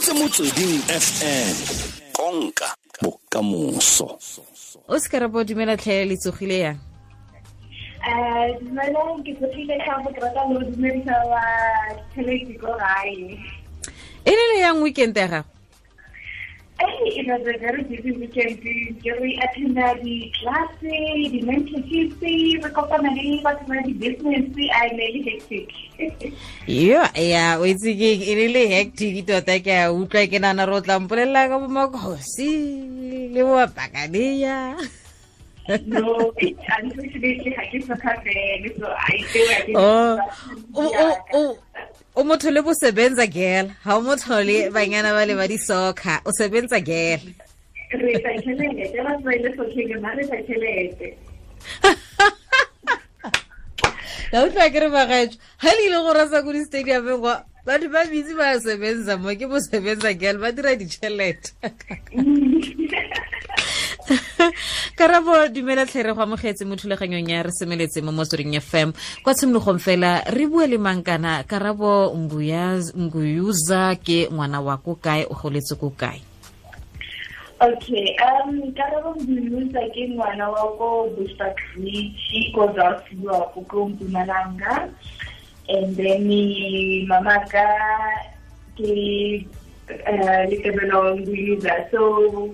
reditse motsweding fm konka bokamoso. O se karabo dumela tlhaele le tsogile yang? Eh, dumelang ke tsogile ka go ke rata go dumedisa wa tšhelete ko gae e le le yang weekend ya gago? Hey, it was a very busy weekend. Ke re attenda di-classe, di-mentorship, re kopana le batho ba di-business, a ne le hectic. yo ya o itse ke e le le hectic tota ke a utlwa ke nana re o tla mpolelela ka bomakosi le boapakaneya No, unfortunately, soka fele, so I feel like it's- Oh, o o- o motho le bosebenza gela ga o motho le banyana ba le ba disoka o sebenza gela la utlwa ke re bagaetso ga le ile gore sa ko di-stadiumeng wa batho ba bitsi ba sebenza mo ke bosebenza gela ba dira ditšhelete karabo dumela tlhere go amogetse mo thulaganyong ya re semeletse mo motsweding fm kwa tshimologong fela re bua le mangkana karabo nguyuza ke ngwana wa ko kae? O goletse ko kae? Okay, um, Karabo nguyuza ke ngwana wa ko Bushbuckridge, ko Dartford, ko Mpumalanga. And then mama ka ke uh, Litebelo nguyuza So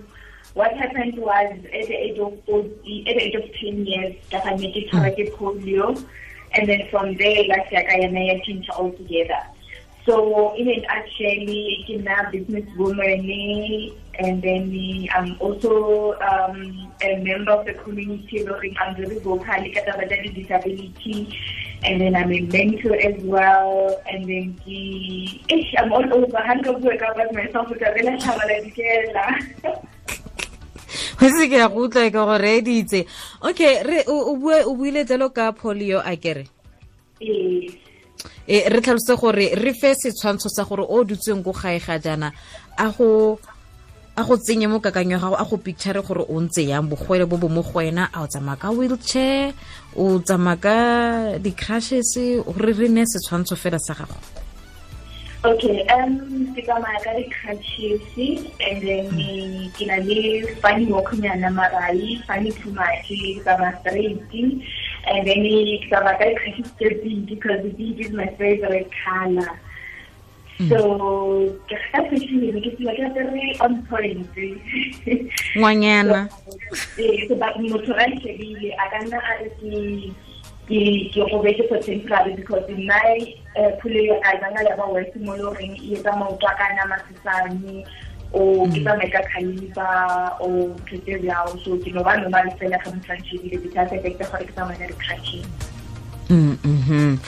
what happened was at the age of 40, at the age of 10 years, ga ne ke tshwarwa ke polio. And then from there, last year, I am a change altogether. So in it actually I'm a businesswoman eh? and then I'm um, also um, a member of the community looking I'm very vocal about disability. And then I'm a mentor as well. And then the, ish, eh, I'm all over. I of work about myself with a go se ke ya go utlwa ke gore e ditse okay re o buile jalo ka polio a kere? E re tlhalose gore re fe setshwantsho sa gore o dutsweng ko gae ga jaana a go a go tsenye mo kakanyo gago a go picture gore o ntse yang bogwele bo bo mo go wena a o tsamaya ka wheelchair o tsamaya ka di-crushes gore re ne setshwantsho fela sa gago Okay, um, ke tsamaya ka di-crutches and then ke na le funny walknyana marai, funny too much, ke tsamaya straight and then ke tsamaya ka di-crutches tse pink because is my favorite color. So, ke ga fashion ke tsela ke apere on point. ngwanyana Eh, so ba motho a shebile a ka nna a re ke ke ke go betse temporary because nna eh phule a zanga ya ba wese mo le goreng e etsa maoto a ka nna masesane o ke tsamaye ka khalifa o phete bjao so ke no ba normal fela ga motho a ke tsa affecta gore ke tsamaye ka Mm, mhm.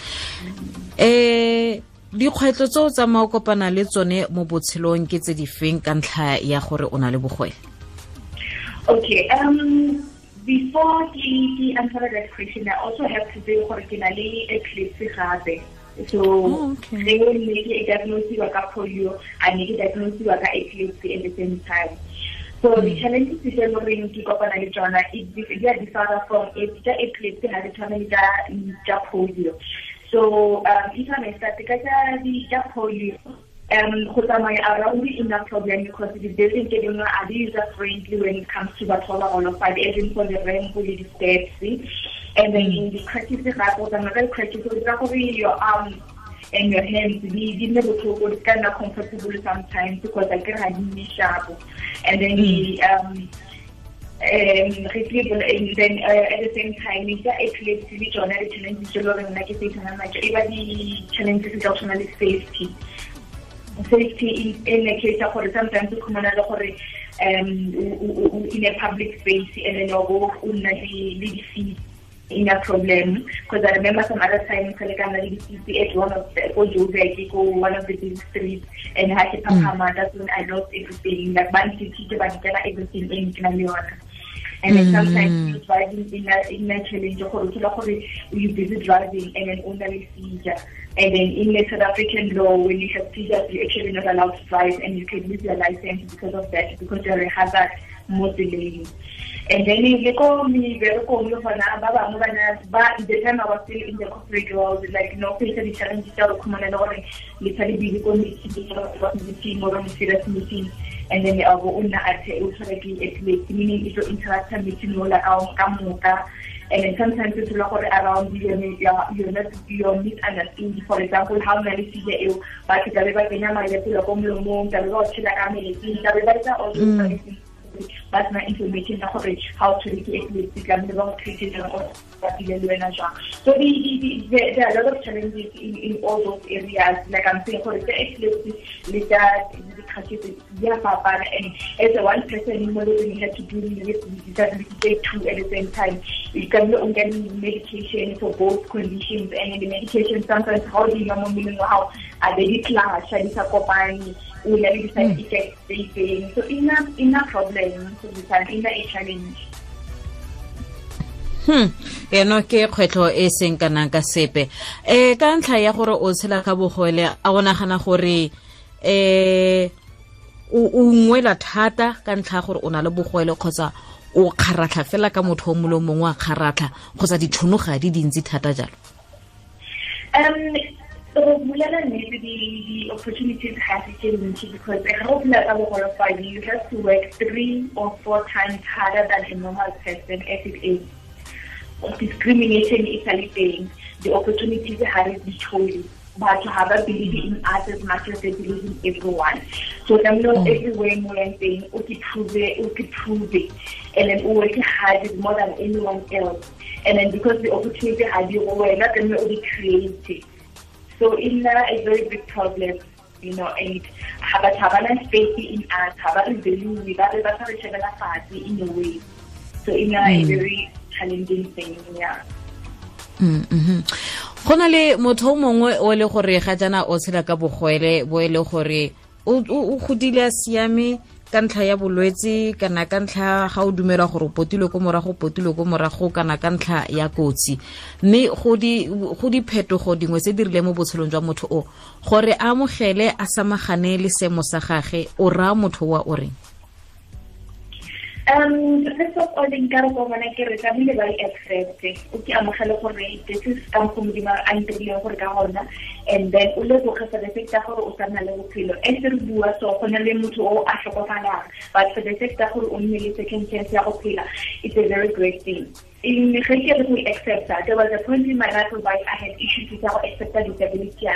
eh dikgwetlho tse o tsamaya o kopana le tsone mo botshelong ke tse di feng ka ntlha ya gore o na le bogwele? Okay, um, before the, answer that question, I also have to say gore ke na le epilepsy gape. So, Oh, okay. le ne ke diagnosiwa ka polio, a ne ke diagnosiwa ka at the same time. So the challenges tse le goreng ke kopana le tsona di a differ from tsa epilepsy ha di tshwane le tsa polio. So um if I may start ka tsa polio um go tsamaya around the inner problem because the building ke dingwe are user friendly when it comes to batho ba ba qualified even for the ramp le di steps and then in the crutches ga go tsamaya ka o dira gore your arm and your hands di di nne botlhoko di ka nna comfortable sometimes because I get di sharp. And then the um um retrieval and then uh, at the same time it's a epilepsy le tsona di challenges tse loreng nna ke se tsana matso e ba di challenges tsa go tshwana le safety safety in, in a case of gore sometimes o khumana le gore um in a public space and then o go o nna le le di feet in a problem. Because I remember some other times ka le ka nna le di at one of the Joburg go one of the big streets and ha ke phapama that's when I lost everything. Like ntshitse ba nkela everything in ke na le yona and then sometimes mm. you're driving in a, in a challenge gore thola gore you busy driving and then o na le seizure and then in the South African law, when you have seizures, you're actually not allowed to drive and you can lose your license because of that, because you're a hazard mo tseleng and then le ko meberekong le gona ba bangwe bana ba the time I was still in the corporate world like no face di challenges tsa go khumana le gore le tsa le bile ko meeting or mo serious meeting and then a bo o nna a the o tshwara ke epilepsy meaning e tlo interacta le tshimola ka moka and then sometimes o thola gore around your misunderstanding for example ha o na le sile eo ba ke tlabe ba kenya malepelo ko molomong tlabe ba o tshela ka meletsing tlabe ba etsa all those ba sena information. Ya gore how to re ke epilepsy tlamehile ba go treated ba le wena jang so there are a lot of challenges in, in all those areas. Like i'm saying gore the epilepsy le tsa di-crashes di a and as a one person mo loreng you have to deal with disability tse two at the same time. You can o nka medication for both conditions. And the medication sometimes how di nwa mo mmeleng wa gago a be hmm. di clasha di sa kopane o na le di-side effects? So ina ina problem ina a challenge hmm. Eno ke kgwetlho e seng kanang ka sepe. Um ka ntlha ya gore o tshela ka bogole a go nagana gore um o ungwela thata ka ntlha ya gore o na le bogole kgotsa o kgaratlha fela ka motho o mole mongwe a kgaratlha kgotsa ditšhono di dintsi thata jalo? Um so Mulana maybe the, the opportunities have changed because I hope that our qualified you have to work three or four times harder than a normal person as it is. Discrimination is a thing. The opportunities are choice. But to have a belief in us as much as they believe in everyone. So them know mm. everywhere more than saying, okay, prove it, okay, prove it. And then working hard more than anyone else. And then because the opportunity had you, we're not going to be creative. So in a very big problem, you know, and have a have a space in us, a value, we got a better party in a way. So in a, mm. a very challenging thing, yeah. Mm -hmm. go na le motho o mongwe o le gore ga jana o tshela ka bogwele bo e le gore o godile a siame ka ntlha ya bolwetse kana ka ntlha ga o dumela gore o potilwe ko morago potilwe ko morago kana ka ntlha ya kotsi. Mme go diphetogo dingwe tse di rileng mo botshelong jwa motho o gore a amogele a samagane le seemo sa gage o raya motho wa o reng um first of all nka re bona ke re tlamehile ba i-accepte o ke amogele gore this is ka mokgwa modimo a ntirileng gore ka gona and then o leboge for the fact ya gore o sa le bophelo. E se re bua so go na le motho o a but for the ya gore o nne le second chance ya go phela it's a very great thing in ge ke re go accepta there was a point in my life where I had issues with how accepta disability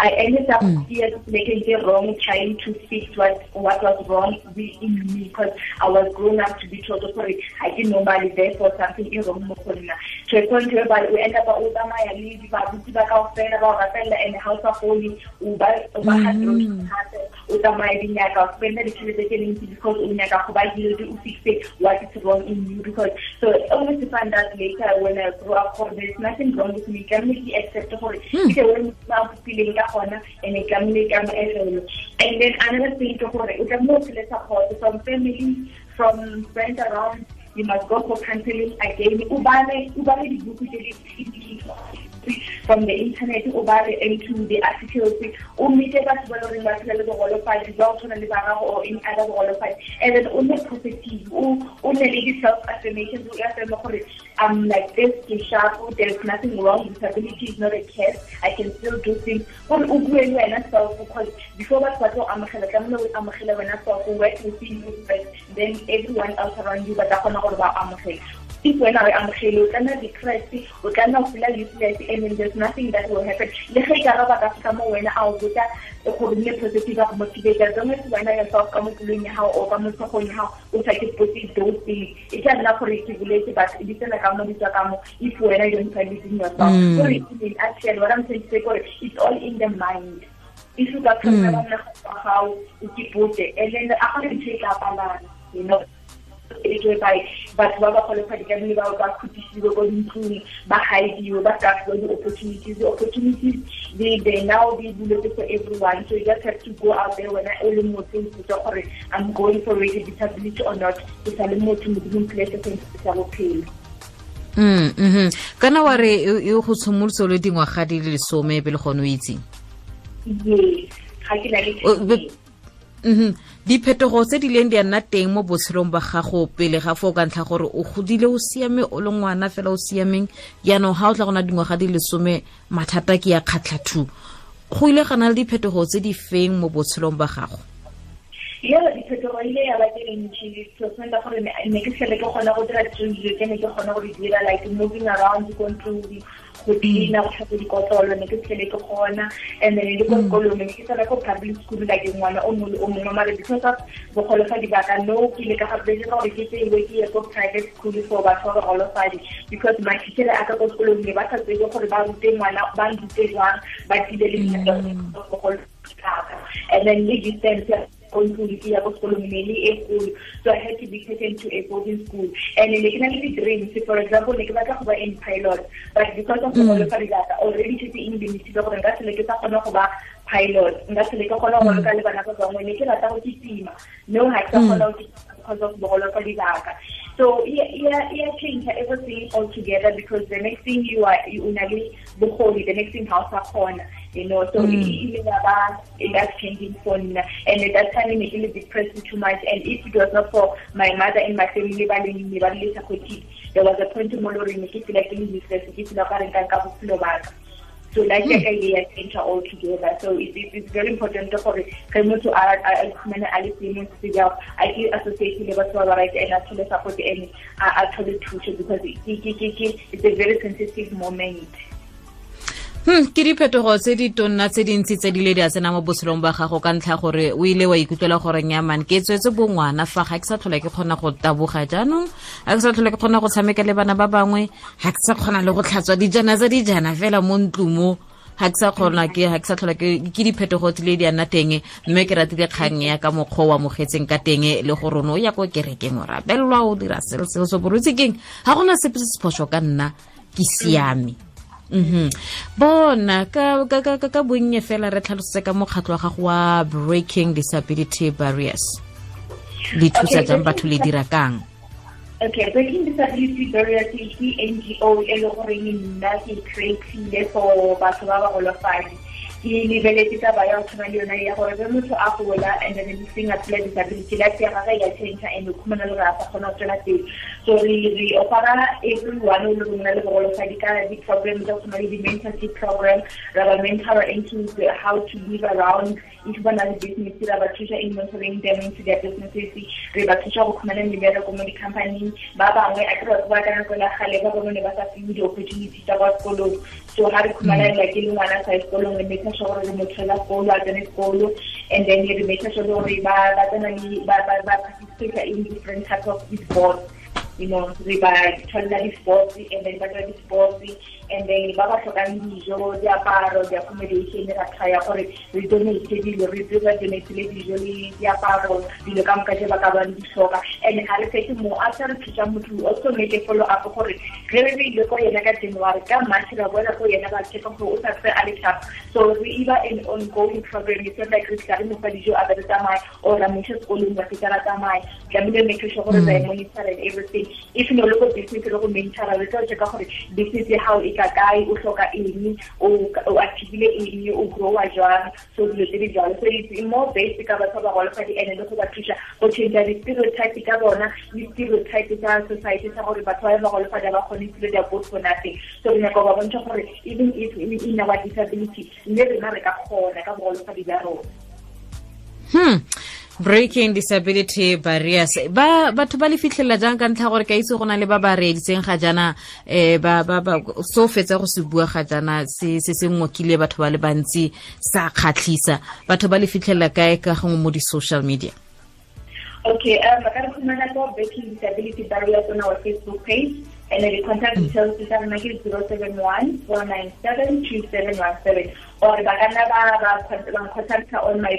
I ended up mm. here making the wrong, trying to fix what what was wrong in me because I was grown up to be told, sorry, I didn't know my therefore something is wrong with me. A point where we end up with my leave, we back out there about Rafaela and the house of holy, Uba, Uba had utsamaya dinyaka spend ditšhelete tse ntsi because o nyaka go ba healed o fixe what is wrong in you because so to find out later when I grew up for there's nothing wrong with me. Hmm. Ke accept gore ke the way mo feeling ka gona and e tlamehile ka and then another thing ke gore o tlamehile o phele support from family from friends around. You must go for counseling again. O bale o bale dibuku tse di from the internet o bale into the articles. O meete batho ba loreng ba phela le bogolofadi ba o tshwana le ba gago or any other bogolofadi and then o nne positive o nne le di-self affirmations o affirme gore I'm like this ke sharp there's nothing wrong disability is not a curse I can still do things. Gore o bue le wena self because before batho ba tlo amogela tlamehile o amogele wena self work within you first then everyone else around you ba tla kgona gore ba amogele if wena re amogele o tla depressed o tla nna o feel useless and then there's nothing that will happen. Le ge ka ba ka fika mo wena a o botsa gore nne positive go motivate as long as wena yourself ka mo pulong ya gago o ka mo tlhogong ya gago o sa ke positive those things e tla nna gore ke boletse but di tsena ka mo di tswa ka mo if wena you don't believe in yourself. Gore in action what i'm saying gore it's all in the mind. If you got something mm. ga gago o ke bote and then a gore ntse ka palana you know by batho ba ba golofadi ka bao ba khutisiwe ko dintlong ba gaediwe ba sa fiwa di-opportunities. Di-opportunities they, they now be buletse for everyone. So you just have to go out there wena o le motho o gore i'm going for rated disability or not ke sa le motho modimong place sentse sa bophelo. Mm mm kana wa re e go tshimolotse le dingwaga di le lesome pele gone o itseng yes ga ke na le mhm diphetogo tse di leng di a nna teng mo botshelong ba gago pele ga fo ka ntlha gore o godile o siame o le ngwana fela o siameng. Yaanong ga o tla gona dingwaga di lesome mathata ke ya kgatlha two go ile gana le diphetogo tse di feng mo botshelong ba gago? Ya diphetogo ile ya ba ke ntšhi so senta gore ne ke tlhele ke kgona go dira dilo ke ne ke kgona go di dira like moving around controlling go cleana go dikotlolo ne ke tlhele ke kgona and then le ko sekolong ne ke sala ko public school like ngwana o mongwe o mongwe. Mare because of bogolofadi baka no ke ile ka ka gore ke tseiwe ke ye ko private school for batho ba bagolofadi because mathichere a ka ko sekolong ne ba sa tsebe gore ba rute ngwana ba rute jwang ba tlile le and then le distance kontlong ya ko sekolong ne le e kgolo. So i had to be taken to a boarding school. And ne ke na le di-dreams for example ne ke batla go ba in pilot. But because of go lefa data already setse e nlimisitse gore nka sele ke sa kgona go ba pilot. Nka sele ke kgona go ka le bana ba bangwe ne ke rata go kitima. No ga ke sa kgona mm. go because of bogolo ka dibaka. So yeah, yeah, yeah, change everything altogether because the next thing you are you unali bukholi, the next thing house are corner, you know. So mm. it, it, that's changing me. And at that time, it was depressed too much. And if it was not for my mother and my family, there was a point it feel like in useless, it feel like I can't so like mm. ile ya center all together so it, it, it's very important gore ge motho a ikhumane a le seemong se jao a ke associate le batho ba ba right and a thole support and a thole thuso because it's a very sensitive moment hmm ke diphetogo tse di tonna tse dintsi tse di le di a tsena mo botshelong ba gago ka ntlha gore o ile wa ikutlwela gore nyaman ke tswetse bongwana fa ga ke sa tlhola ke kgona go taboga jaanong ga ke sa tlhola ke kgona go tshameka le bana ba bangwe ga ke sa kgona le go tlhatswa dijana tsa dijana fela mo ntlong mo ga ke sa kgona ke ga ke sa tlhola ke diphetogo tse le di a nna teng mme ke ratile kgang ya ka mokgwa o amogetseng ka teng le gore o ya ko kerekeng o rabelelwa o dira selo selo so borutse keng? Ga gona sepe se se phoso ka nna ke siame mhm bona ka ka ka ka bonnye fela re tlhalosetse ka mokgatlho wa gago wa breaking disability barriers. Di thusa jang batho le dira kang? Okay, Breaking Disability Barriers ke NGO e le gore nna ke creative for batho ba ba golofadi ke lebeletse taba ya go tshwana le yona ya gore motho a gola and then seng a phela disability life ya gage ya change and khumana le gore a sa kgona go tswela pele. So re re ofara everyone o le le bogolofadi ka di-program tsa go tshwana le di-mentorship program ra ba into how to live around if ba na le business ra ba thusa in mentoring them into their businesses. Re ba thusa go khumana mebereko mo di-company ba bangwe a kry ba ka nako la gale ba ba sa fiwe di-opportunity tsa kwa sekolong. So ga re mm. ke le ngwana sa sekolong making sure gore re motlhela sekolo a tsene sekolo and then re making sure gore ba tsena le ba participate in different types of sports you know re ba tholela di-sports and then ba dira di-sports and then ba ba tlhokang dijo diaparo di-accommodation ra try gore re donate dilo re ba donate le dijo le diaparo dilo ka moka je ba ka bang di tlhoka and ga re fetse mo a sa re thusa motho o so make follow up gore ge re ile ko yena ka january ka march ra bona ko yena ba checka gore o sa tse a le sharp so re iba an ongoing program it's not like re tla re mo fa dijo a be re tsamaya or ra mo sekolong ba fetsa ra tsamaya tlamehile make sure gore ba monitor and everything. If no le go business le go mentor re tla checka gore business how e ka kae o hloka eng o achievile eng o growa jwang so dilo tse di jalo so it's more based ka batho ba golofadi and le go ba thusa go change di-stereotype ka bona le stereotype tsa society sa gore batho ba ba golofadi ba kgone tile their both for nothing so re nyaka ba bontsha gore even if in our disability mme rena re ka kgona ka bogolofadi ba rona hmm breaking disability barriers. Ba batho ba le fitlhelela jang ka ntlha gore ka itse go na le ba ba reeditseng ga jaana um so fetsa go se bua ga jaana se se ngokile batho ba le bantsi sa kgatlhisa. Batho ba le fitlhelela kae ka gongwe mo di-social media? Okay um ba ka re fumana ko breaking disability barriers on our facebook page and then the contact hmm. details tsa rona ke zero seven one four nine seven two seven one seven. Or ba ka nna ba ba ba contact on my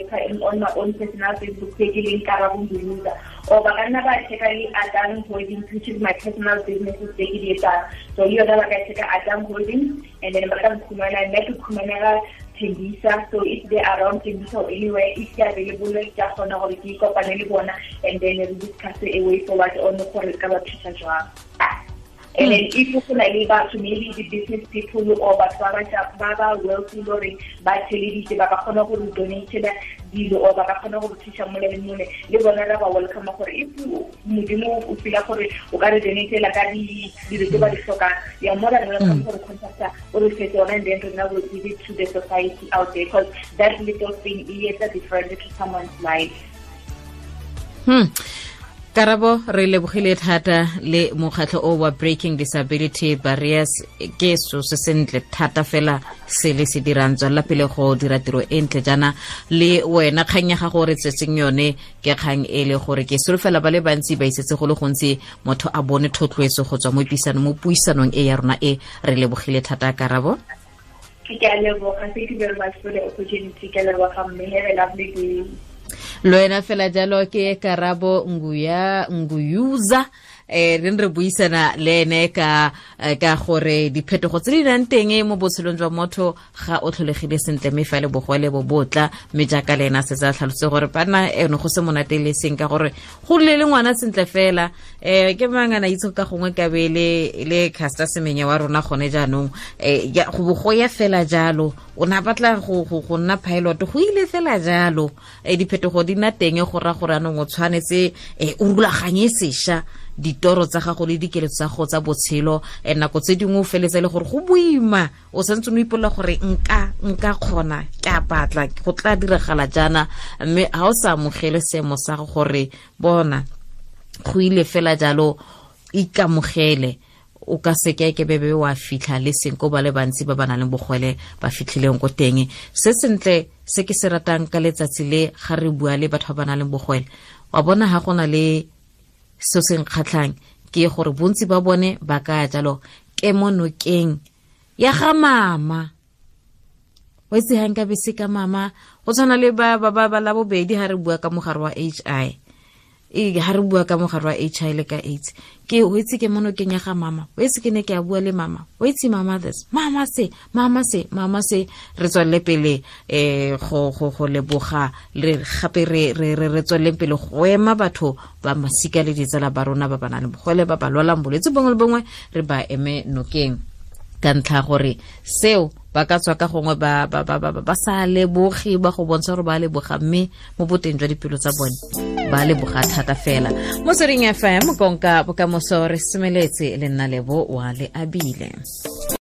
on my own personal Facebook page le Karabo User or ba ka nna ba check le Adam Holdings which is my personal business is so you are ba ka check Adam Holdings and then ba ka mkhumela nna ke khumela Tembisa. So if they are around Tembisa or anywhere if they are available ka kgona gore ke kopane le bona and then we discuss a way forward on gore ka ba thusa jwang and then if go na le batho maybe the business people or batho ba ba ba wealthy lore ba theleditse ba ka kgona go donate dilo or ba ka kgona go thusa mole le mole le bona ra ba welcome gore if modimo o fila gore o ka re donate la ka di dilo tse ba di tlhokang ya more than welcome gore contacta o re fetse ona and then rena will give it to the society out there because that little thing is a different to someone's life. Hmm karabo re lebogile thata le mokgatlho o wa breaking disability barriers. Ke so se sentle thata fela se le se dirang. Tswalela pele go dira tiro e ntle jaana le wena kgang ya gago re tsetseng yone ke kgang e le gore ke solofela ba le bantsi ba isetse go le gontsi motho a bone thotloetso go tswa mo puisanong mo puisanong e ya rona e re lebogile thata karabo. Ke a leboga. Thank you very much for the opportunity. Ke leboga mme have a lovely day lo wena fela jalo ke karabo nguya nguyuza eh re re buisana le ene ka ka gore diphetogo tse di nang teng mo botshelong jwa motho ga o tlholegile sentle mme fa le bogole bo botla mme jaaka le ena setse a tlhalose gore bana eno go se monate le seng ka gore go le le ngwana sentle fela. Eh ke mangana itse ka gongwe ka be le le semenya wa rona gone jaanong. Eh go ya fela jalo. O na batla go nna pilot go ile fela jalo. Eh diphetogo di na teng go ra gore anong o tshwanetse o rulaganye sešwa ditoro tsa gago le dikeletso tsa go tsa botshelo nako tse dingwe o feletse le gore go boima o santse o ipolola gore nka nka kgona ke a batla go tla diragala jaana. Mme ga o sa amogele seemo sa go gore bona go ile fela jalo ikamogele o ka seke ke bebe wa fitlha le seng ko ba le bantsi ba ba nang le bogwele ba fitlhileng ko teng. Se sentle se ke se ratang ka letsatsi le ga re bua le batho ba ba nang le bogwele wa bona ga gona le seo se nkgatlhang ke gore bontsi ba bone ba ka jalo ke mo nokeng. Ya ga mama. O itse ga nka bese ka mama? Go tshwana le ba ba ba la bobedi ga re bua ka mogare wa h i e ga re bua ka mogare wa h i le ka aids. Ke o itse ke mo nokeng ya ga mama wetse ke ne ke a bua le mama. Wetse mama this. Mama se mama se mama se. Re tswelele pele um go go go leboga. Le gape re re re tsweleleng pele go ema batho ba masika le ditsela ba rona ba ba nang le bogole ba ba lwalang bolwetse bongwe le bongwe re ba eme nokeng ka ntlha gore seo ba ka tswa ka gongwe ba ba ba ba ba sa leboge ba go bontsha gore ba leboga mme mo boteng jwa dipelo tsa bone ba leboga thata fela. Mo sering fm konka bokamoso re semeletse le nna lebo wa le abile